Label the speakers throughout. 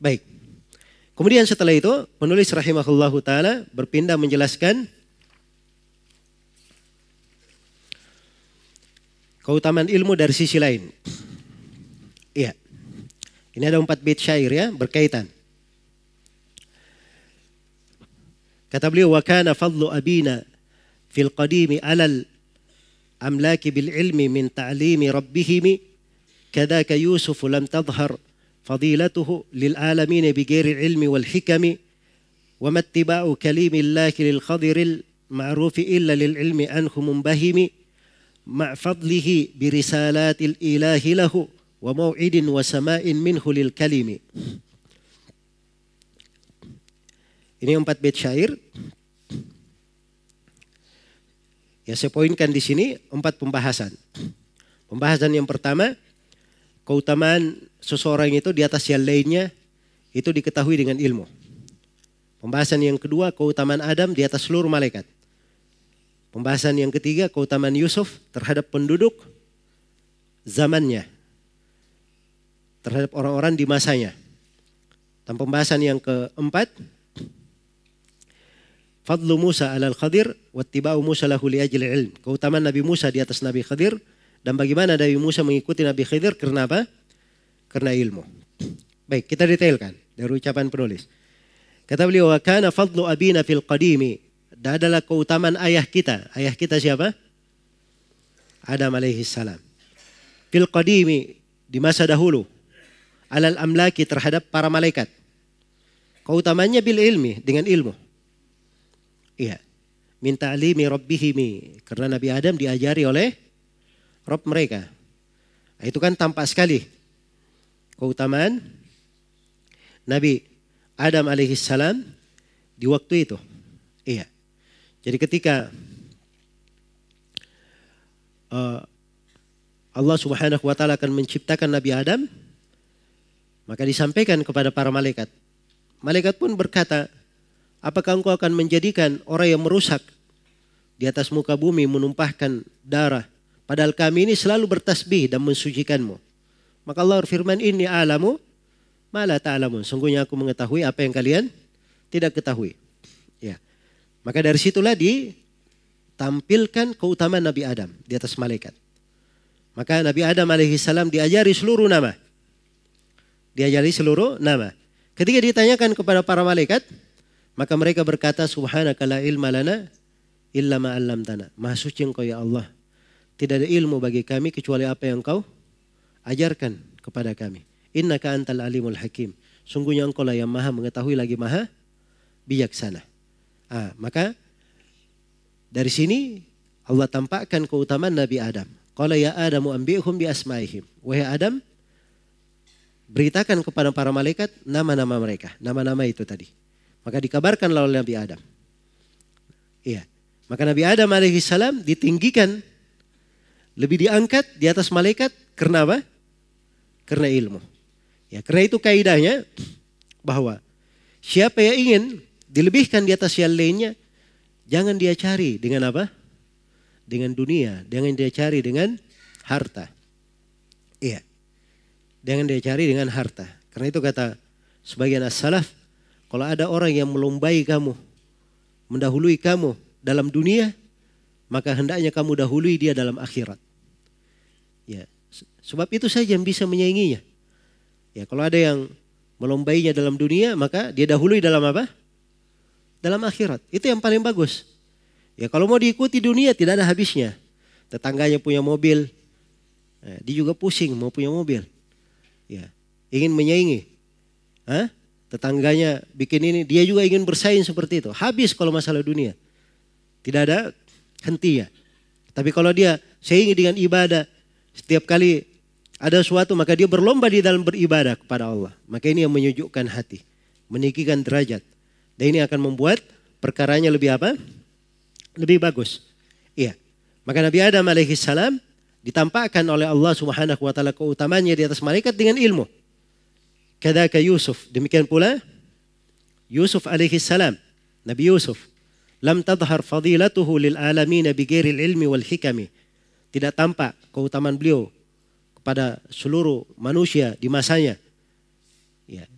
Speaker 1: Baik. Kemudian setelah itu penulis rahimahullahu taala berpindah menjelaskan keutamaan ilmu dari sisi lain. Iya. Ini ada empat bait syair ya berkaitan. Kata beliau wa kana fadlu abina fil qadimi alal amlaki bil ilmi min ta'limi rabbihim kadaka Yusuf lam tadhhar فضيلته للعالمين بغير العلم والحكم وما اتباع كليم الله للخضر المعروف إلا للعلم عنه منبهم مع فضله برسالات الإله له وموعد وسماء منه للكلم Ini empat bait syair. Ya saya poinkan di sini empat pembahasan. Pembahasan yang pertama, keutamaan seseorang itu di atas yang lainnya itu diketahui dengan ilmu. Pembahasan yang kedua, keutamaan Adam di atas seluruh malaikat. Pembahasan yang ketiga, keutamaan Yusuf terhadap penduduk zamannya. Terhadap orang-orang di masanya. Dan pembahasan yang keempat, Fadlu Musa alal Khadir, wattiba'u Musa lahu liajli ilm. Keutamaan Nabi Musa di atas Nabi Khadir, dan bagaimana Nabi Musa mengikuti Nabi Khidir karena apa? Karena ilmu. Baik, kita detailkan dari ucapan penulis. Kata beliau, "Wa kana fadlu abina fil qadimi." Dan adalah keutamaan ayah kita. Ayah kita siapa? Adam alaihi salam. Fil qadimi di masa dahulu. Alal amlaki terhadap para malaikat. Keutamanya bil ilmi dengan ilmu. Iya. Minta alimi rabbihimi. Karena Nabi Adam diajari oleh Rob mereka. Itu kan tampak sekali keutamaan Nabi Adam alaihissalam di waktu itu. Iya. Jadi ketika uh, Allah subhanahu wa ta'ala akan menciptakan Nabi Adam, maka disampaikan kepada para malaikat. Malaikat pun berkata, apakah engkau akan menjadikan orang yang merusak di atas muka bumi menumpahkan darah Padahal kami ini selalu bertasbih dan mensucikanmu. Maka Allah berfirman, ini alamu, malah ta'alamun. Sungguhnya aku mengetahui apa yang kalian tidak ketahui. Ya. Maka dari situlah ditampilkan keutamaan Nabi Adam di atas malaikat. Maka Nabi Adam alaihissalam diajari seluruh nama. Diajari seluruh nama. Ketika ditanyakan kepada para malaikat, maka mereka berkata, Subhanaka la ilma lana illa ma'allam tanah. Maha suci engkau ya Allah tidak ada ilmu bagi kami kecuali apa yang kau ajarkan kepada kami. Inna ka antal alimul hakim. Sungguhnya engkau lah yang maha mengetahui lagi maha bijaksana. Ah, maka dari sini Allah tampakkan keutamaan Nabi Adam. Qala ya Adamu ambi'hum bi asma'ihim. Wahai Adam, beritakan kepada para malaikat nama-nama mereka, nama-nama itu tadi. Maka dikabarkan oleh Nabi Adam. Iya. Maka Nabi Adam alaihissalam ditinggikan lebih diangkat di atas malaikat karena apa? Karena ilmu. Ya, karena itu kaidahnya bahwa siapa yang ingin dilebihkan di atas yang lainnya, jangan dia cari dengan apa? Dengan dunia, jangan dia cari dengan harta. Iya. Jangan dia cari dengan harta. Karena itu kata sebagian as-salaf, kalau ada orang yang melombai kamu, mendahului kamu dalam dunia, maka hendaknya kamu dahului dia dalam akhirat. Ya, sebab itu saja yang bisa menyainginya. Ya, kalau ada yang melombainya dalam dunia, maka dia dahului dalam apa? Dalam akhirat. Itu yang paling bagus. Ya, kalau mau diikuti dunia tidak ada habisnya. Tetangganya punya mobil, ya, dia juga pusing mau punya mobil. Ya, ingin menyaingi. Hah? Tetangganya bikin ini, dia juga ingin bersaing seperti itu. Habis kalau masalah dunia. Tidak ada hentinya. Tapi kalau dia seiring dengan ibadah, setiap kali ada suatu maka dia berlomba di dalam beribadah kepada Allah. Maka ini yang menyejukkan hati, meninggikan derajat. Dan ini akan membuat perkaranya lebih apa? Lebih bagus. Iya. Maka Nabi Adam alaihi salam ditampakkan oleh Allah Subhanahu wa taala keutamanya di atas malaikat dengan ilmu. Kadaka Yusuf. Demikian pula Yusuf alaihi salam, Nabi Yusuf lam tadhhar fadilatuhu lil alamin bighairil ilmi wal hikami. Tidak tampak keutamaan beliau kepada seluruh manusia di masanya. Ya.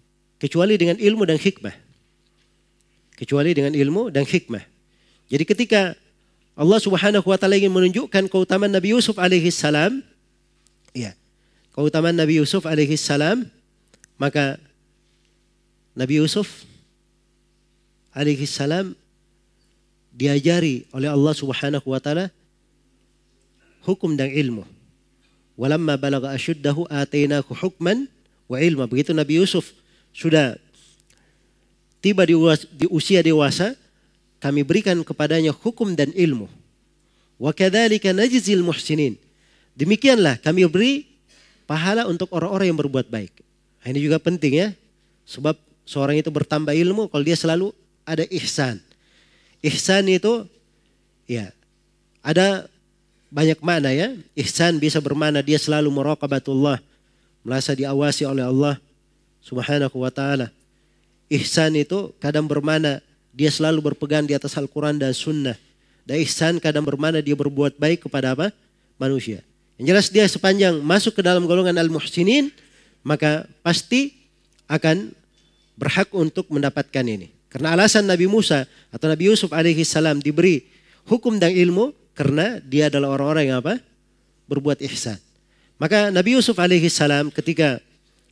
Speaker 1: kecuali dengan ilmu dan hikmah. Kecuali dengan ilmu dan hikmah. Jadi ketika Allah Subhanahu wa taala ingin menunjukkan keutamaan Nabi Yusuf alaihi salam, ya. Keutamaan Nabi Yusuf alaihi salam, maka Nabi Yusuf alaihi salam diajari oleh Allah Subhanahu wa taala hukum dan ilmu. Walamma balagha asyuddahu atainahu hukman wa ilma. Begitu Nabi Yusuf sudah tiba di, usia dewasa, kami berikan kepadanya hukum dan ilmu. Wa kadzalika najzil muhsinin. Demikianlah kami beri pahala untuk orang-orang yang berbuat baik. Nah, ini juga penting ya. Sebab seorang itu bertambah ilmu kalau dia selalu ada ihsan. Ihsan itu ya ada banyak makna ya. Ihsan bisa bermakna dia selalu muraqabatullah, merasa diawasi oleh Allah Subhanahu wa taala. Ihsan itu kadang bermakna dia selalu berpegang di atas Al-Quran dan Sunnah. Dan ihsan kadang bermakna dia berbuat baik kepada apa? Manusia. Yang jelas dia sepanjang masuk ke dalam golongan al-muhsinin, maka pasti akan berhak untuk mendapatkan ini. Karena alasan Nabi Musa atau Nabi Yusuf alaihi salam diberi hukum dan ilmu karena dia adalah orang-orang yang apa? Berbuat ihsan. Maka Nabi Yusuf alaihi salam ketika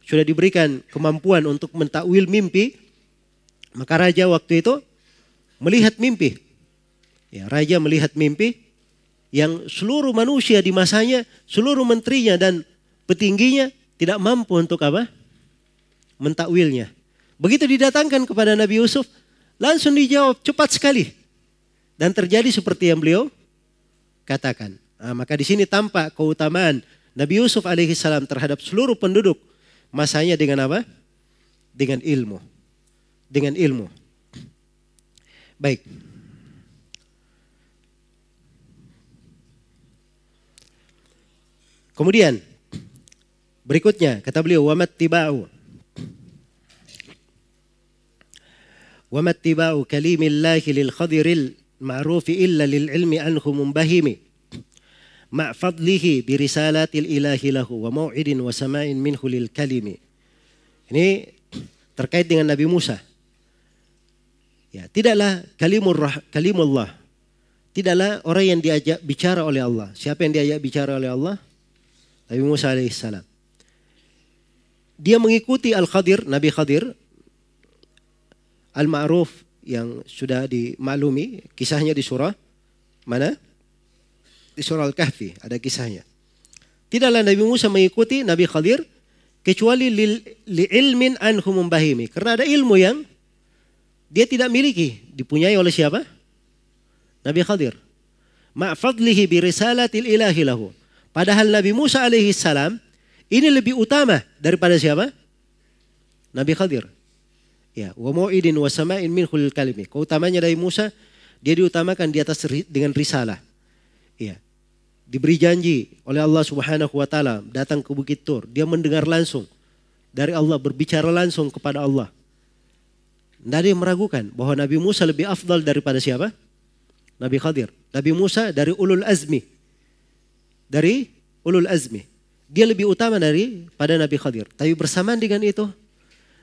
Speaker 1: sudah diberikan kemampuan untuk mentakwil mimpi, maka raja waktu itu melihat mimpi. Ya, raja melihat mimpi yang seluruh manusia di masanya, seluruh menterinya dan petingginya tidak mampu untuk apa? Mentakwilnya. Begitu didatangkan kepada Nabi Yusuf, langsung dijawab cepat sekali. Dan terjadi seperti yang beliau katakan. Nah, maka di sini tampak keutamaan Nabi Yusuf alaihissalam terhadap seluruh penduduk masanya dengan apa? Dengan ilmu. Dengan ilmu. Baik. Kemudian berikutnya kata beliau wa mattiba'u wa mattiba'u kalimillahi lil khadiril ma'ruf illa lil ilmi anhu mumbahimi ma fadlihi bi risalatil ilahi lahu wa mau'idin wa sama'in minhu lil kalimi. Ini terkait dengan Nabi Musa. Ya, tidaklah kalimur rah, kalimullah. Tidaklah orang yang diajak bicara oleh Allah. Siapa yang diajak bicara oleh Allah? Nabi Musa alaihissalam. Dia mengikuti Al-Khadir, Nabi Khadir, Al-Ma'ruf yang sudah dimaklumi kisahnya di surah mana? Di surah Al-Kahfi ada kisahnya. Tidaklah Nabi Musa mengikuti Nabi Khadir kecuali li, ilmin anhu membahimi. Karena ada ilmu yang dia tidak miliki, dipunyai oleh siapa? Nabi Khadir. Ma'fadlihi bi risalatil ilahi lahu. Padahal Nabi Musa alaihi salam ini lebih utama daripada siapa? Nabi Khadir. Ya, wa mu'idin wa sama'in min khulil kalimi. Keutamanya dari Musa, dia diutamakan di atas dengan risalah. Ya. Diberi janji oleh Allah Subhanahu wa taala datang ke Bukit Tur, dia mendengar langsung dari Allah berbicara langsung kepada Allah. Tidak ada meragukan bahwa Nabi Musa lebih afdal daripada siapa? Nabi Khadir. Nabi Musa dari ulul azmi. Dari ulul azmi. Dia lebih utama dari pada Nabi Khadir. Tapi bersamaan dengan itu,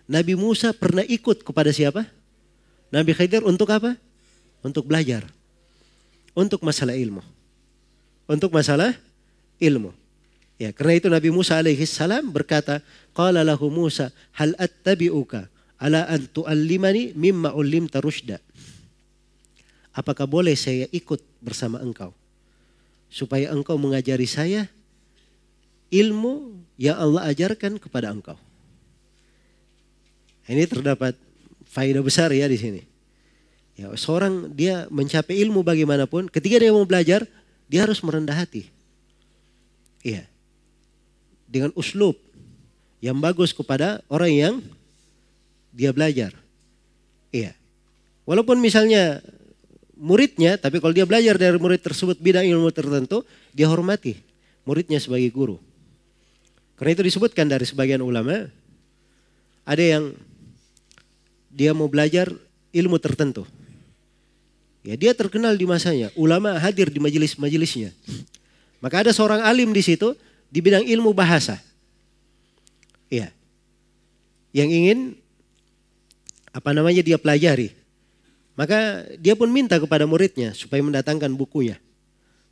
Speaker 1: Nabi Musa pernah ikut kepada siapa? Nabi Khidir untuk apa? Untuk belajar. Untuk masalah ilmu. Untuk masalah ilmu. Ya, karena itu Nabi Musa alaihi salam berkata, "Qala lahu Musa, hal attabi'uka ala an tu'allimani mimma ullimta rusyda?" Apakah boleh saya ikut bersama engkau supaya engkau mengajari saya ilmu yang Allah ajarkan kepada engkau? Ini terdapat faedah besar ya di sini. Ya, seorang dia mencapai ilmu bagaimanapun, ketika dia mau belajar, dia harus merendah hati. Iya. Dengan uslub yang bagus kepada orang yang dia belajar. Iya. Walaupun misalnya muridnya, tapi kalau dia belajar dari murid tersebut bidang ilmu tertentu, dia hormati muridnya sebagai guru. Karena itu disebutkan dari sebagian ulama, ada yang dia mau belajar ilmu tertentu. Ya, dia terkenal di masanya, ulama hadir di majelis-majelisnya. Maka ada seorang alim di situ di bidang ilmu bahasa. Ya. Yang ingin apa namanya dia pelajari. Maka dia pun minta kepada muridnya supaya mendatangkan bukunya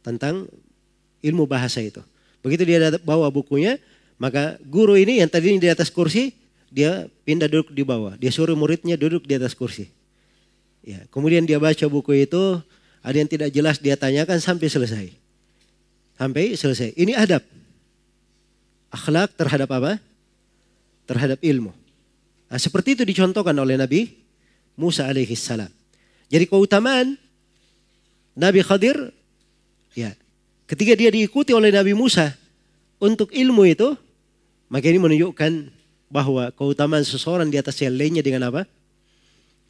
Speaker 1: tentang ilmu bahasa itu. Begitu dia bawa bukunya, maka guru ini yang tadi di atas kursi, dia pindah duduk di bawah. Dia suruh muridnya duduk di atas kursi. Ya, kemudian dia baca buku itu, ada yang tidak jelas dia tanyakan sampai selesai. Sampai selesai. Ini adab. Akhlak terhadap apa? Terhadap ilmu. Nah, seperti itu dicontohkan oleh Nabi Musa alaihi salam. Jadi keutamaan Nabi Khadir ya ketika dia diikuti oleh Nabi Musa untuk ilmu itu maka ini menunjukkan bahwa keutamaan seseorang di atas yang lainnya dengan apa?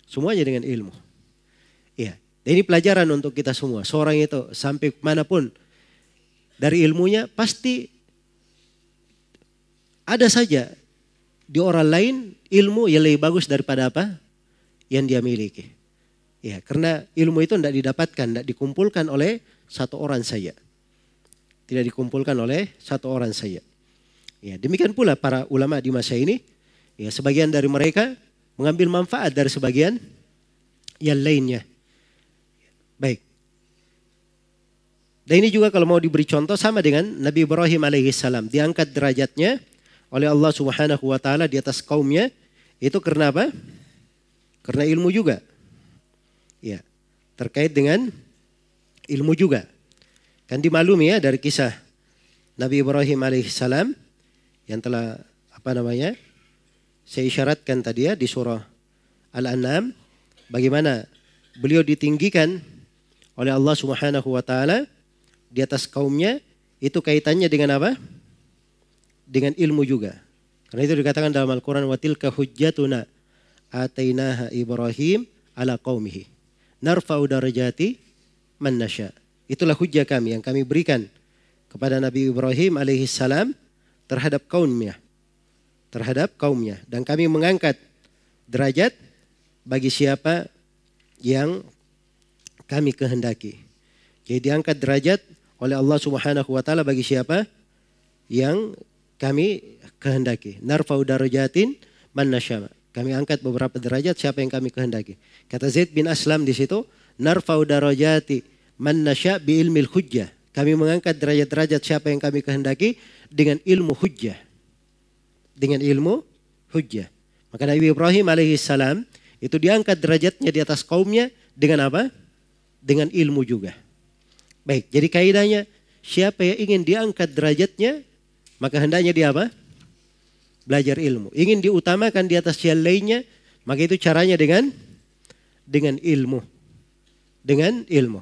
Speaker 1: Semuanya dengan ilmu. Iya. ini pelajaran untuk kita semua. Seorang itu sampai mana pun dari ilmunya pasti ada saja di orang lain ilmu yang lebih bagus daripada apa yang dia miliki. Ya, karena ilmu itu tidak didapatkan, tidak dikumpulkan oleh satu orang saja. Tidak dikumpulkan oleh satu orang saja. Ya, demikian pula para ulama di masa ini, ya sebagian dari mereka mengambil manfaat dari sebagian yang lainnya. Baik. Dan ini juga kalau mau diberi contoh sama dengan Nabi Ibrahim alaihissalam. Diangkat derajatnya oleh Allah subhanahu wa ta'ala di atas kaumnya. Itu karena apa? Karena ilmu juga. Ya, terkait dengan ilmu juga. Kan dimaklumi ya dari kisah Nabi Ibrahim alaihissalam yang telah apa namanya saya isyaratkan tadi ya di surah Al-An'am bagaimana beliau ditinggikan oleh Allah Subhanahu wa taala di atas kaumnya itu kaitannya dengan apa? Dengan ilmu juga. Karena itu dikatakan dalam Al-Qur'an wa tilka hujjatuna atainaha Ibrahim ala qaumihi narfa'u darajati man nasya. Itulah hujah kami yang kami berikan kepada Nabi Ibrahim alaihi salam terhadap kaumnya. Terhadap kaumnya. Dan kami mengangkat derajat bagi siapa yang kami kehendaki. Jadi diangkat derajat oleh Allah Subhanahu wa taala bagi siapa yang kami kehendaki. Narfa'u darajatin man nasya. Kami angkat beberapa derajat siapa yang kami kehendaki. Kata Zaid bin Aslam di situ, narfa'u darajati man nasya bi ilmil hujjah. Kami mengangkat derajat-derajat siapa yang kami kehendaki dengan ilmu hujjah. Dengan ilmu hujjah. Maka Nabi Ibrahim alaihissalam itu diangkat derajatnya di atas kaumnya dengan apa? Dengan ilmu juga. Baik, jadi kaidahnya siapa yang ingin diangkat derajatnya, maka hendaknya dia apa? belajar ilmu. Ingin diutamakan di atas yang lainnya, maka itu caranya dengan dengan ilmu. Dengan ilmu.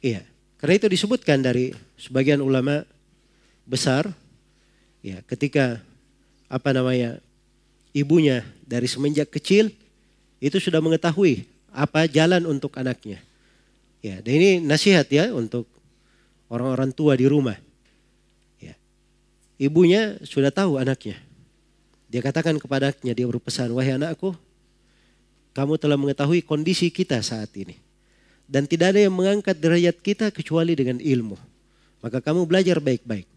Speaker 1: Iya. Karena itu disebutkan dari sebagian ulama besar ya ketika apa namanya ibunya dari semenjak kecil itu sudah mengetahui apa jalan untuk anaknya. Ya, dan ini nasihat ya untuk orang-orang tua di rumah. Ya. Ibunya sudah tahu anaknya. Dia katakan kepadanya, dia berpesan, wahai anakku, kamu telah mengetahui kondisi kita saat ini. Dan tidak ada yang mengangkat derajat kita kecuali dengan ilmu. Maka kamu belajar baik-baik.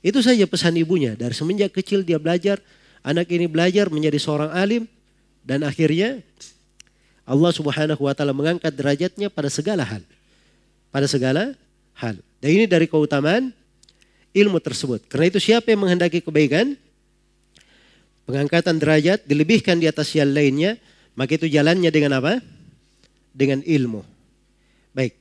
Speaker 1: Itu saja pesan ibunya. Dari semenjak kecil dia belajar, anak ini belajar menjadi seorang alim. Dan akhirnya Allah subhanahu wa ta'ala mengangkat derajatnya pada segala hal. Pada segala hal. Dan ini dari keutamaan ilmu tersebut. Karena itu siapa yang menghendaki kebaikan, pengangkatan derajat dilebihkan di atas yang lainnya, maka itu jalannya dengan apa? Dengan ilmu. Baik.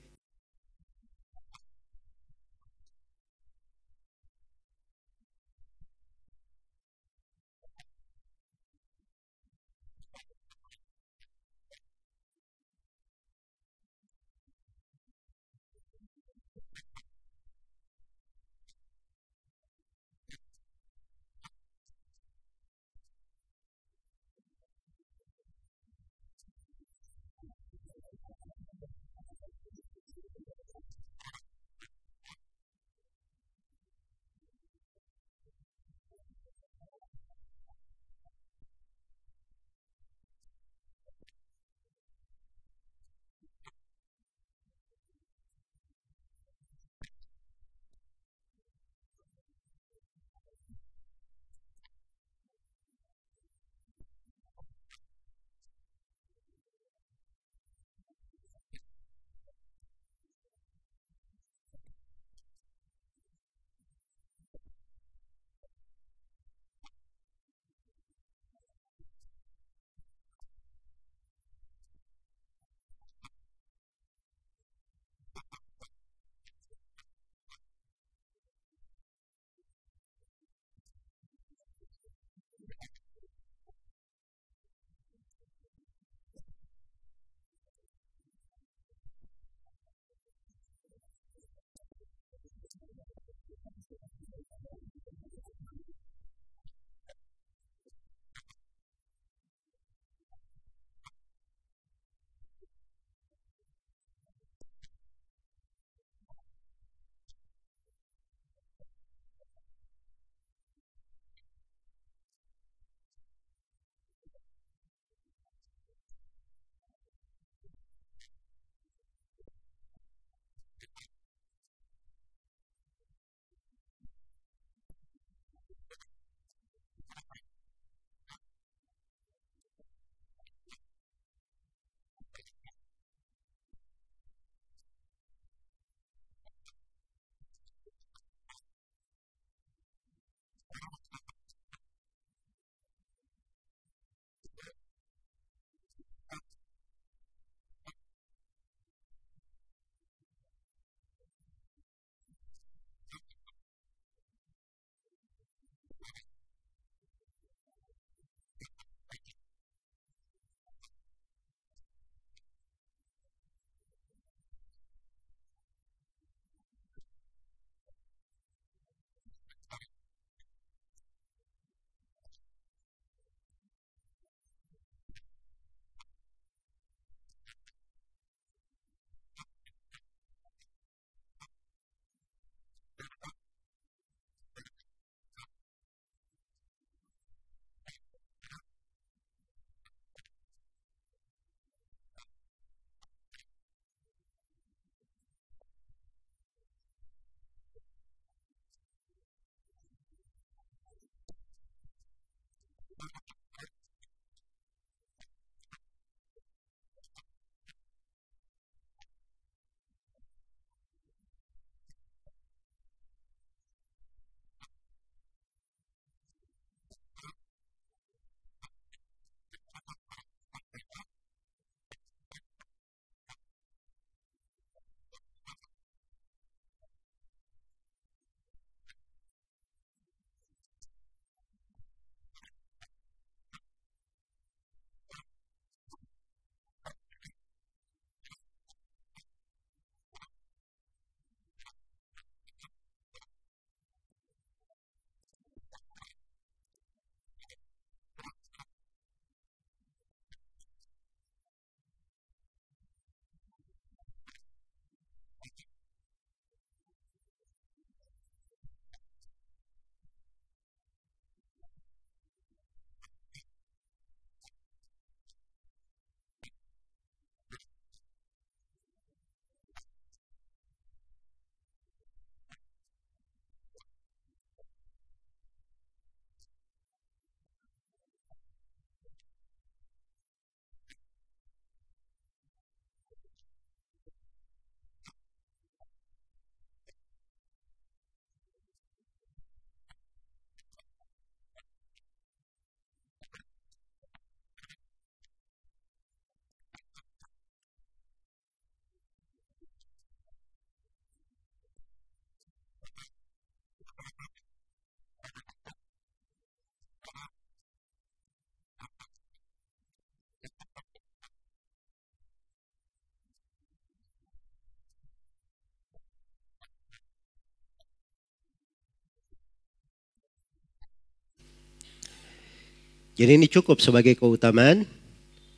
Speaker 1: Jadi ini cukup sebagai keutamaan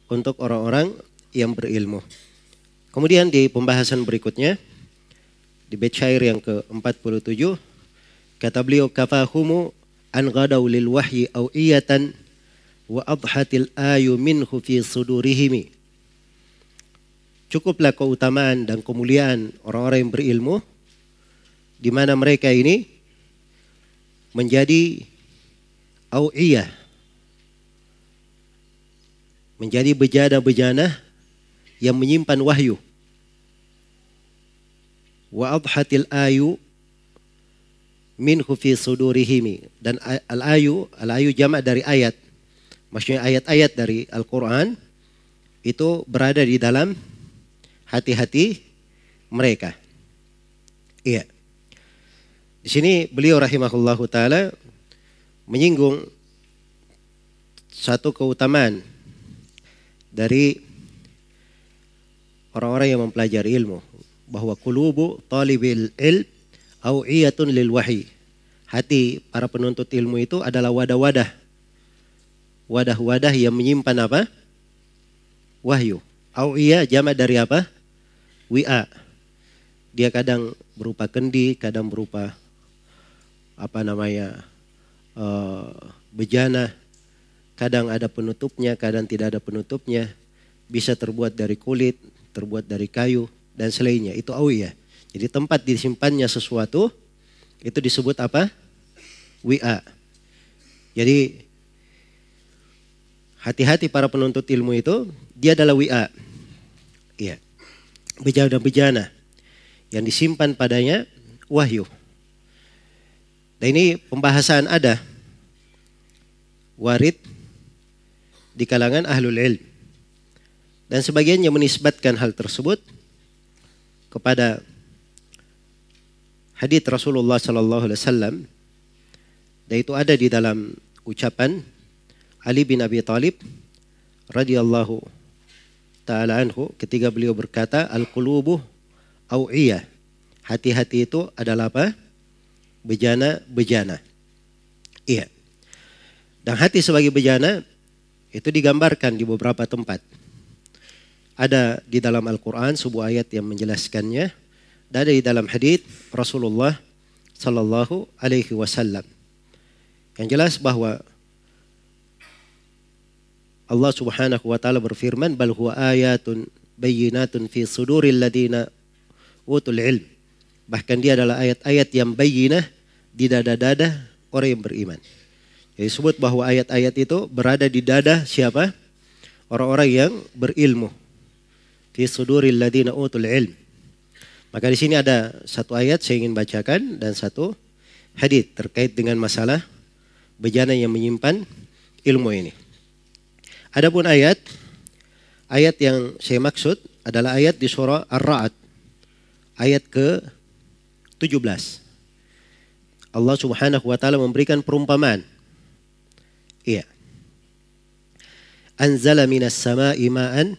Speaker 1: untuk orang-orang yang berilmu. Kemudian di pembahasan berikutnya di bait syair yang ke-47 kata beliau kafahumu an ghadaw lil wahyi aw iyatan wa adhatil ayu minhu fi sudurihimi. Cukuplah keutamaan dan kemuliaan orang-orang yang berilmu di mana mereka ini menjadi au'iyah menjadi bejana-bejana yang menyimpan wahyu. Wa adhatil ayu minhu fi sudurihim. Dan al-ayu, al-ayu jamak dari ayat. Maksudnya ayat-ayat dari Al-Quran itu berada di dalam hati-hati mereka. Iya. Di sini beliau rahimahullahu taala menyinggung satu keutamaan dari orang-orang yang mempelajari ilmu bahwa kulubu talibil ilm au'iyatun lil wahyi. Hati para penuntut ilmu itu adalah wadah-wadah. Wadah-wadah yang menyimpan apa? Wahyu. Au'iyah jamak dari apa? Wi'a. Dia kadang berupa kendi, kadang berupa apa namanya? Uh, bejana, Kadang ada penutupnya, kadang tidak ada penutupnya. Bisa terbuat dari kulit, terbuat dari kayu, dan selainnya. Itu awiyah. Jadi tempat disimpannya sesuatu, itu disebut apa? Wi'a. Jadi hati-hati para penuntut ilmu itu, dia adalah wi'a. Iya. Bejana-bejana yang disimpan padanya wahyu. Dan ini pembahasan ada. Warid di kalangan ahlul ilm. Dan sebagiannya menisbatkan hal tersebut kepada hadis Rasulullah sallallahu alaihi wasallam dan itu ada di dalam ucapan Ali bin Abi Thalib radhiyallahu taala anhu ketika beliau berkata al-qulubu au'iyah. Hati-hati itu adalah apa? Bejana-bejana. Iya. Dan hati sebagai bejana itu digambarkan di beberapa tempat. Ada di dalam Al-Quran sebuah ayat yang menjelaskannya. Dan ada di dalam hadis Rasulullah Sallallahu Alaihi Wasallam. Yang jelas bahwa Allah Subhanahu wa taala berfirman bal huwa ayatun bayyinatun fi suduril ladina utul ilm. Bahkan dia adalah ayat-ayat yang bayyinah di dada-dada orang yang beriman. Disebut bahwa ayat-ayat itu berada di dada siapa? Orang-orang yang berilmu. Fi suduril ladina utul ilm. Maka di sini ada satu ayat saya ingin bacakan dan satu hadis terkait dengan masalah bejana yang menyimpan ilmu ini. Adapun ayat ayat yang saya maksud adalah ayat di surah Ar-Ra'd ayat ke 17. Allah Subhanahu wa taala memberikan perumpamaan Iya. Anzala minas sama'i ma'an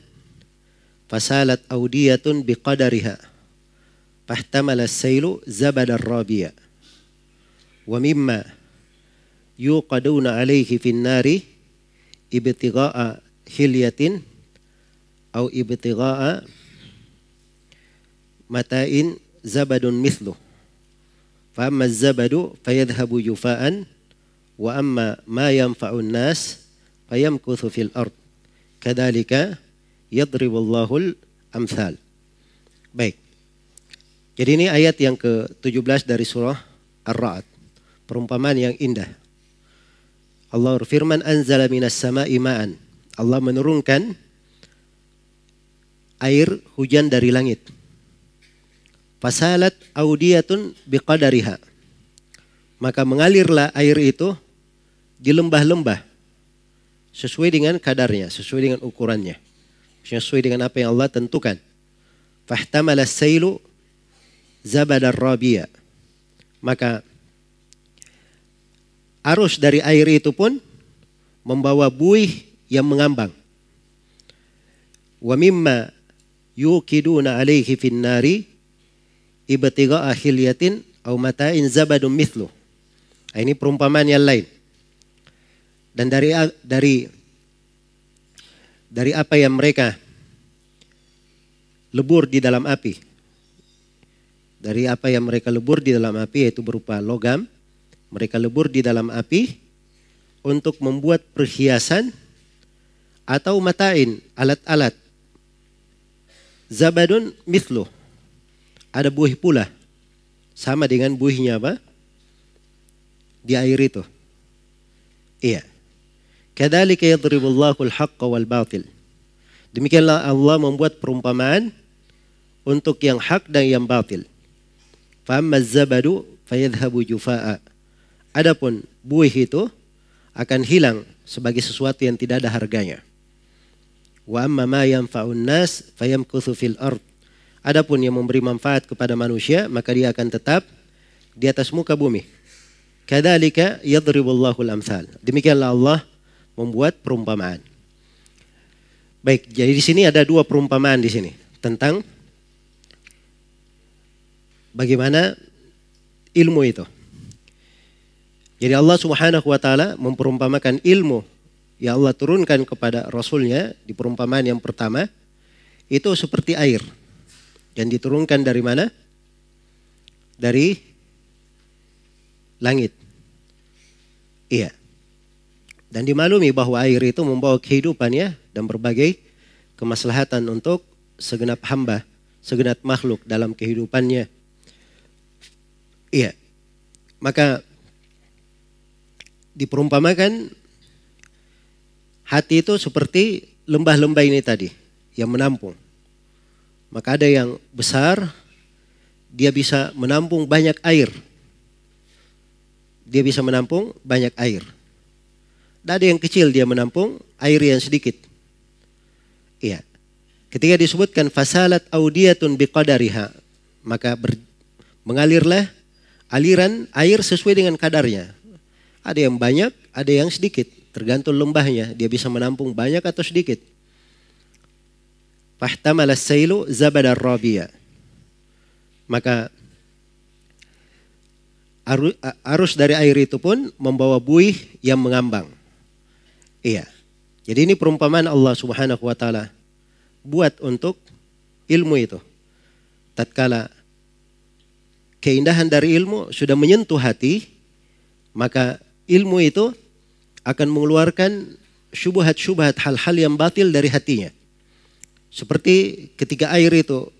Speaker 1: fasalat awdiyatun biqadariha fahtamala as-sailu zabada rabiya wa mimma yuqaduna alaihi fin nari ibtigha'a hilyatin au ibtigha'a mata'in zabadun mithlu fa amma az-zabadu fayadhhabu jufa'an wa amma ma yanfa'un nas fayamkuthu fil ard. Kadzalika yadribullahu amsal baik. Jadi ini ayat yang ke-17 dari surah Ar-Ra'd. Perumpamaan yang indah. Allah berfirman anzala minas sama'i ma'an. Allah menurunkan air hujan dari langit. Fasalat audiyatun biqadariha. Maka mengalirlah air itu di lembah-lembah sesuai dengan kadarnya, sesuai dengan ukurannya. Sesuai dengan apa yang Allah tentukan. Fahtamala sailu rabiya. Maka arus dari air itu pun membawa buih yang mengambang. Wa mimma yukiduna alaihi fin nari ibtiga'a hilyatin au mata'in zabadun mithlu. Ini perumpamaan yang lain dan dari dari dari apa yang mereka lebur di dalam api. Dari apa yang mereka lebur di dalam api yaitu berupa logam, mereka lebur di dalam api untuk membuat perhiasan atau matain, alat-alat. Zabadun mithlu. Ada buih pula. Sama dengan buihnya apa? Di air itu. Iya. Kadzalika yadribullahu al-haqqa wal batil. Demikianlah Allah membuat perumpamaan untuk yang hak dan yang batil. Fa'amma zabadu fayadhabu jufa'a. Adapun buih itu akan hilang sebagai sesuatu yang tidak ada harganya. Wa amma ma yanfa'un nas fayamkuthu fil ard. Adapun yang memberi manfaat kepada manusia, maka dia akan tetap di atas muka bumi. Kadzalika yadribullahu al-amsal. Demikianlah Allah membuat perumpamaan. Baik, jadi di sini ada dua perumpamaan di sini tentang bagaimana ilmu itu. Jadi Allah Subhanahu wa taala memperumpamakan ilmu yang Allah turunkan kepada rasulnya di perumpamaan yang pertama itu seperti air yang diturunkan dari mana? Dari langit. Iya. Dan dimaklumi bahwa air itu membawa kehidupan ya dan berbagai kemaslahatan untuk segenap hamba, segenap makhluk dalam kehidupannya. Iya. Maka diperumpamakan hati itu seperti lembah-lembah ini tadi yang menampung. Maka ada yang besar, dia bisa menampung banyak air. Dia bisa menampung banyak air. Dan ada yang kecil dia menampung air yang sedikit. Iya. Ketika disebutkan fasalat audiyatun biqadariha, maka ber, mengalirlah aliran air sesuai dengan kadarnya. Ada yang banyak, ada yang sedikit. Tergantung lembahnya, dia bisa menampung banyak atau sedikit. Fahtamala sailu zabadar rabia. Maka arus dari air itu pun membawa buih yang mengambang. Iya. Jadi ini perumpamaan Allah Subhanahu wa taala buat untuk ilmu itu. Tatkala keindahan dari ilmu sudah menyentuh hati, maka ilmu itu akan mengeluarkan syubhat-syubhat hal-hal yang batil dari hatinya. Seperti ketika air itu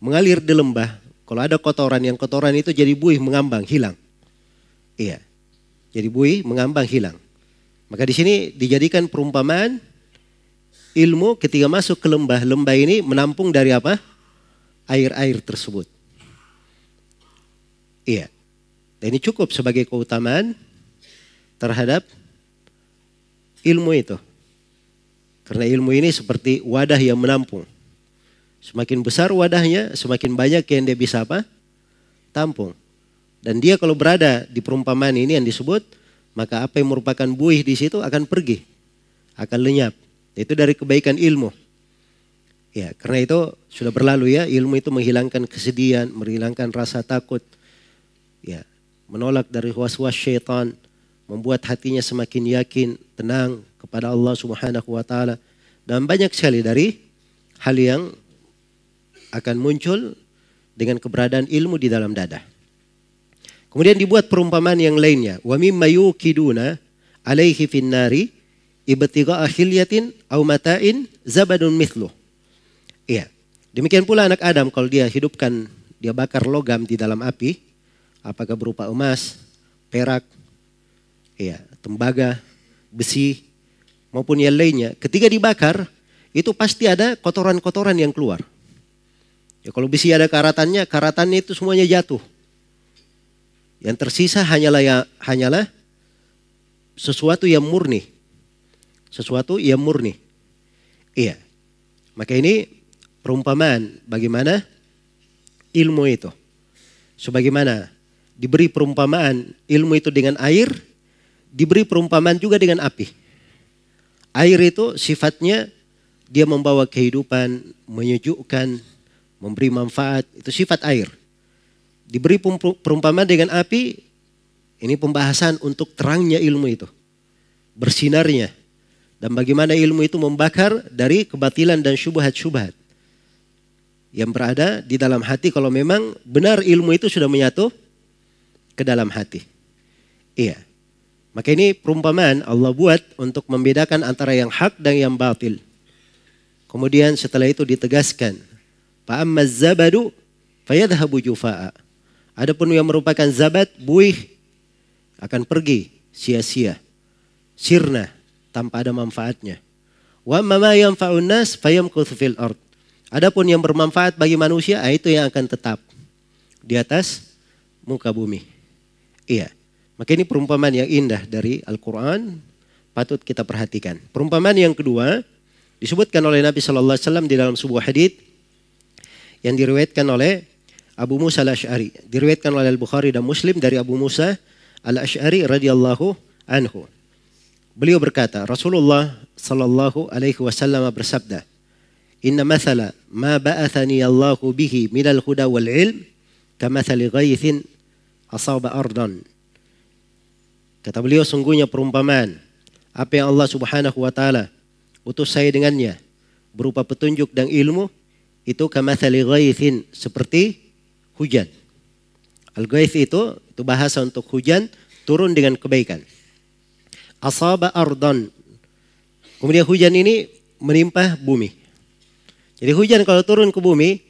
Speaker 1: mengalir di lembah, kalau ada kotoran, yang kotoran itu jadi buih mengambang, hilang. Iya. Jadi buih mengambang, hilang. Maka di sini dijadikan perumpamaan ilmu ketika masuk ke lembah, lembah ini menampung dari apa? Air-air tersebut. Iya. Dan ini cukup sebagai keutamaan terhadap ilmu itu. Karena ilmu ini seperti wadah yang menampung. Semakin besar wadahnya, semakin banyak yang dia bisa apa? Tampung. Dan dia kalau berada di perumpamaan ini yang disebut, maka apa yang merupakan buih di situ akan pergi, akan lenyap. Itu dari kebaikan ilmu. Ya, karena itu sudah berlalu ya, ilmu itu menghilangkan kesedihan, menghilangkan rasa takut, ya menolak dari was-was syaitan, membuat hatinya semakin yakin, tenang kepada Allah Subhanahu wa taala dan banyak sekali dari hal yang akan muncul dengan keberadaan ilmu di dalam dada. Kemudian dibuat perumpamaan yang lainnya, wa mimma yukiduna alaihi finnari ibtiga akhilyatin au mata'in zabadun mithlu. Iya. Demikian pula anak Adam kalau dia hidupkan dia bakar logam di dalam api, apakah berupa emas, perak, ya, tembaga, besi, maupun yang lainnya. Ketika dibakar, itu pasti ada kotoran-kotoran yang keluar. Ya, kalau besi ada karatannya, karatannya itu semuanya jatuh. Yang tersisa hanyalah ya, hanyalah sesuatu yang murni. Sesuatu yang murni. Iya. Maka ini perumpamaan bagaimana ilmu itu. Sebagaimana diberi perumpamaan ilmu itu dengan air, diberi perumpamaan juga dengan api. Air itu sifatnya dia membawa kehidupan, menyejukkan, memberi manfaat, itu sifat air. Diberi perumpamaan dengan api, ini pembahasan untuk terangnya ilmu itu. bersinarnya dan bagaimana ilmu itu membakar dari kebatilan dan syubhat-syubhat yang berada di dalam hati kalau memang benar ilmu itu sudah menyatu ke dalam hati. Iya. Maka ini perumpamaan Allah buat untuk membedakan antara yang hak dan yang batil. Kemudian setelah itu ditegaskan, Fa'amma zabadu fayadhabu jufa'a. Adapun yang merupakan zabat, buih, akan pergi sia-sia. Sirna, tanpa ada manfaatnya. Wa ma yanfa'un nas fayamkuthu fil ard. Adapun yang bermanfaat bagi manusia, ah, itu yang akan tetap di atas muka bumi. Iya. Maka ini perumpamaan yang indah dari Al-Quran, patut kita perhatikan. Perumpamaan yang kedua, disebutkan oleh Nabi Shallallahu Alaihi Wasallam di dalam sebuah hadith yang diriwayatkan oleh Abu Musa al-Ash'ari. Diriwayatkan oleh Al-Bukhari dan Muslim dari Abu Musa al-Ash'ari radhiyallahu anhu. Beliau berkata, Rasulullah sallallahu alaihi wasallam bersabda, "Inna mathala ma ba'athani Allahu bihi minal huda wal ilm kamathali ghaithin asaba ardan." Kata beliau sungguhnya perumpamaan apa yang Allah Subhanahu wa taala utus saya dengannya berupa petunjuk dan ilmu itu kamathali ghaithin seperti hujan. Al-ghaith itu itu bahasa untuk hujan turun dengan kebaikan asaba ardon. Kemudian hujan ini menimpa bumi. Jadi hujan kalau turun ke bumi,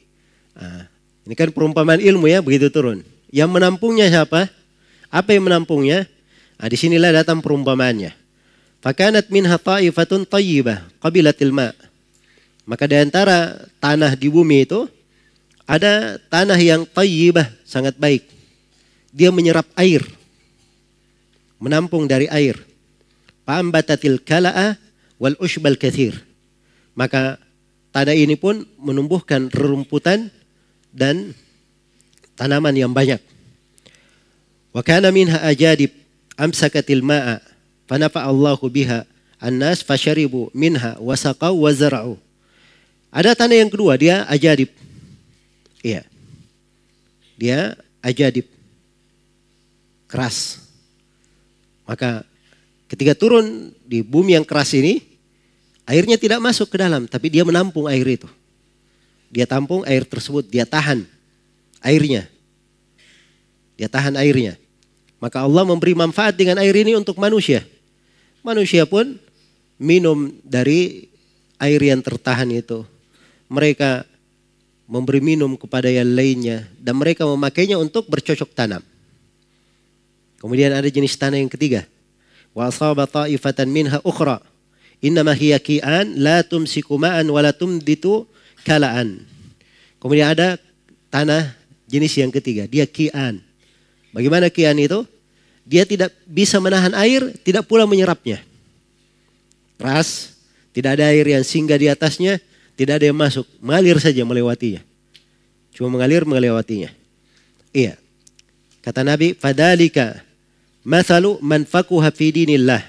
Speaker 1: nah, ini kan perumpamaan ilmu ya, begitu turun. Yang menampungnya siapa? Apa yang menampungnya? Nah, di sinilah datang perumpamaannya. Fakanat minha ta'ifatun tayyibah qabilatil ma. Maka di antara tanah di bumi itu ada tanah yang tayyibah, sangat baik. Dia menyerap air. Menampung dari air. Fa'ambatatil kala'a wal ushbal kathir. Maka tanah ini pun menumbuhkan rerumputan dan tanaman yang banyak. Wa kana minha ajadib amsakatil ma'a fanafa Allahu biha annas fasharibu minha wasaqau wa zara'u. Ada tanah yang kedua dia ajadib. Iya. Dia ajadib. Keras. Maka Ketika turun di bumi yang keras ini, airnya tidak masuk ke dalam, tapi dia menampung air itu. Dia tampung air tersebut, dia tahan airnya. Dia tahan airnya. Maka Allah memberi manfaat dengan air ini untuk manusia. Manusia pun minum dari air yang tertahan itu. Mereka memberi minum kepada yang lainnya dan mereka memakainya untuk bercocok tanam. Kemudian ada jenis tanah yang ketiga. Wa asaba ta'ifatan minha ukhra. Innama hiya ki'an la tumsiku ma'an wa la tumditu kala'an. Kemudian ada tanah jenis yang ketiga. Dia ki'an. Bagaimana ki'an itu? Dia tidak bisa menahan air tidak pula menyerapnya. Keras tidak ada air yang singgah di atasnya tidak ada yang masuk mengalir saja melewatinya cuma mengalir melewatinya iya kata Nabi fadalika Mathalu man fakuha fi dinillah.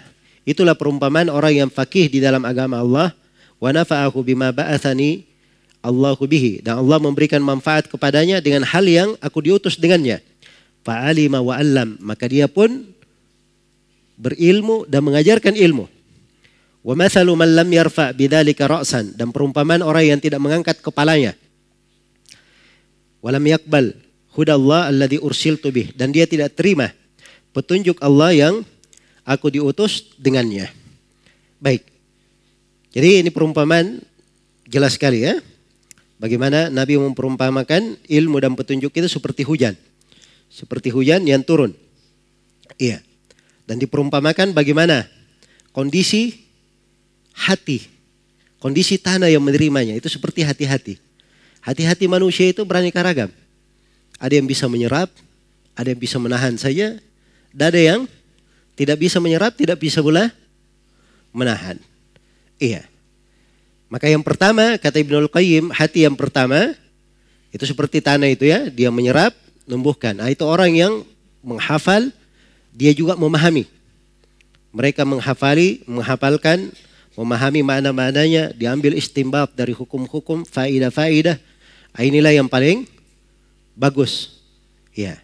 Speaker 1: Itulah perumpamaan orang yang fakih di dalam agama Allah. Wa nafa'ahu bima ba'athani Allahu bihi. Dan Allah memberikan manfaat kepadanya dengan hal yang aku diutus dengannya. Fa'alima wa allam. Maka dia pun berilmu dan mengajarkan ilmu. Wa mathalu man lam yarfa bidzalika ra'san. Dan perumpamaan orang yang tidak mengangkat kepalanya. Walam yakbal hudallah alladhi ursiltu bih. Dan dia tidak terima petunjuk Allah yang aku diutus dengannya. Baik. Jadi ini perumpamaan jelas sekali ya. Bagaimana Nabi memperumpamakan ilmu dan petunjuk itu seperti hujan. Seperti hujan yang turun. Iya. Dan diperumpamakan bagaimana kondisi hati. Kondisi tanah yang menerimanya itu seperti hati-hati. Hati-hati manusia itu beraneka ragam. Ada yang bisa menyerap, ada yang bisa menahan saja, dan ada yang tidak bisa menyerap, tidak bisa pula menahan. Iya. Maka yang pertama, kata Ibnul Qayyim, hati yang pertama, itu seperti tanah itu ya, dia menyerap, numbuhkan. Nah itu orang yang menghafal, dia juga memahami. Mereka menghafali, menghafalkan, memahami makna-maknanya, diambil istimbat dari hukum-hukum, faidah-faidah. Nah, inilah yang paling bagus. Ya.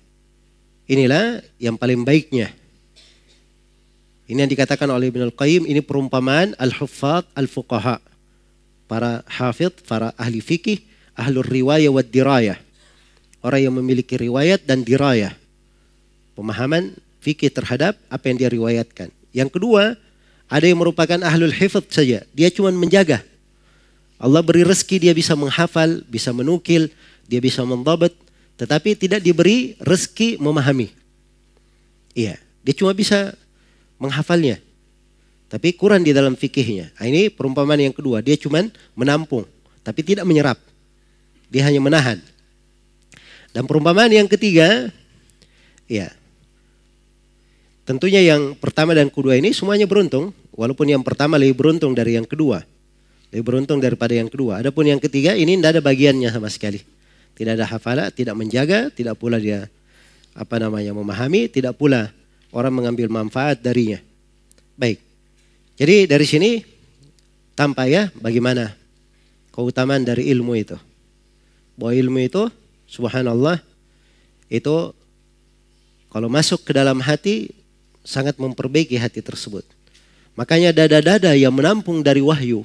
Speaker 1: Inilah yang paling baiknya. Ini yang dikatakan oleh Ibn Al-Qayyim, ini perumpamaan al-huffad al-fuqaha. Para hafidh, para ahli fikih, ahlur riwayah wa dirayah. Orang yang memiliki riwayat dan dirayah. Pemahaman fikih terhadap apa yang dia riwayatkan. Yang kedua, ada yang merupakan ahlul hifadz saja. Dia cuma menjaga. Allah beri rezeki dia bisa menghafal, bisa menukil, dia bisa mendabat. Tetapi tidak diberi rezeki memahami. Iya, dia cuma bisa menghafalnya. Tapi kurang di dalam fikihnya. Nah, ini perumpamaan yang kedua. Dia cuma menampung. Tapi tidak menyerap. Dia hanya menahan. Dan perumpamaan yang ketiga. Ya. Tentunya yang pertama dan kedua ini semuanya beruntung. Walaupun yang pertama lebih beruntung dari yang kedua. Lebih beruntung daripada yang kedua. Adapun yang ketiga ini tidak ada bagiannya sama sekali. Tidak ada hafalah, tidak menjaga, tidak pula dia apa namanya memahami, tidak pula orang mengambil manfaat darinya. Baik. Jadi dari sini tampak ya bagaimana keutamaan dari ilmu itu. Bahwa ilmu itu subhanallah itu kalau masuk ke dalam hati sangat memperbaiki hati tersebut. Makanya dada-dada yang menampung dari wahyu.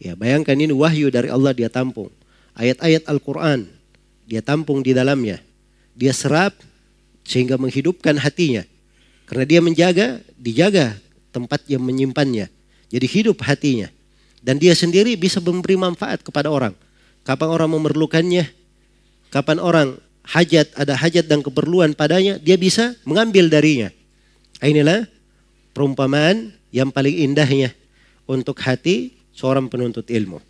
Speaker 1: Ya bayangkan ini wahyu dari Allah dia tampung. Ayat-ayat Al-Quran dia tampung di dalamnya. Dia serap sehingga menghidupkan hatinya. Karena dia menjaga, dijaga tempat yang menyimpannya. Jadi hidup hatinya. Dan dia sendiri bisa memberi manfaat kepada orang. Kapan orang memerlukannya, kapan orang hajat, ada hajat dan keperluan padanya, dia bisa mengambil darinya. Inilah perumpamaan yang paling indahnya untuk hati seorang penuntut ilmu.